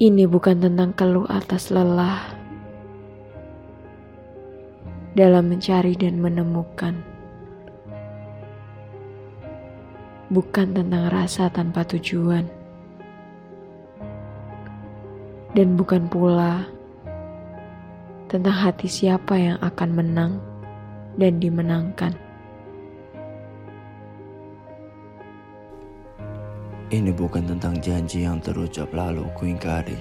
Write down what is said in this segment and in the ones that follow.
Ini bukan tentang keluh atas lelah dalam mencari dan menemukan. Bukan tentang rasa tanpa tujuan. Dan bukan pula tentang hati siapa yang akan menang dan dimenangkan. Ini bukan tentang janji yang terucap lalu kuingkari.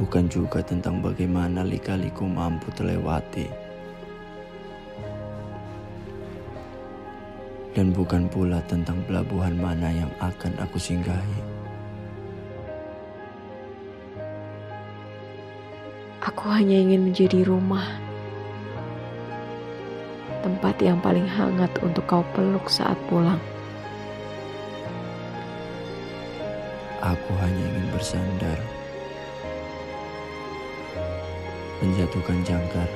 Bukan juga tentang bagaimana lika-liku mampu terlewati. Dan bukan pula tentang pelabuhan mana yang akan aku singgahi. Aku hanya ingin menjadi rumah tempat yang paling hangat untuk kau peluk saat pulang. Aku hanya ingin bersandar, menjatuhkan jangkar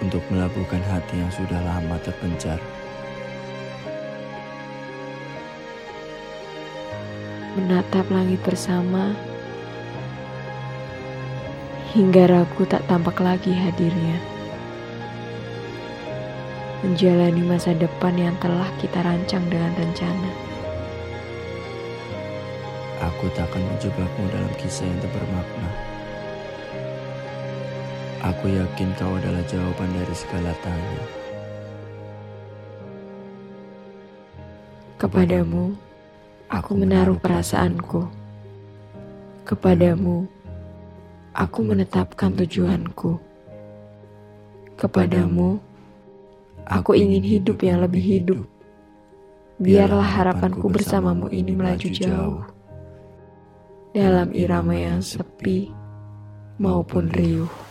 untuk melabuhkan hati yang sudah lama terpencar. Menatap langit bersama hingga ragu tak tampak lagi hadirnya menjalani masa depan yang telah kita rancang dengan rencana. Aku tak akan menjebakmu dalam kisah yang tak bermakna. Aku yakin kau adalah jawaban dari segala tanya. Kepadamu, aku menaruh perasaanku. Kepadamu, aku menetapkan tujuanku. Kepadamu, Aku ingin hidup yang lebih hidup. Biarlah harapanku bersamamu ini melaju jauh. Dalam irama yang sepi maupun riuh.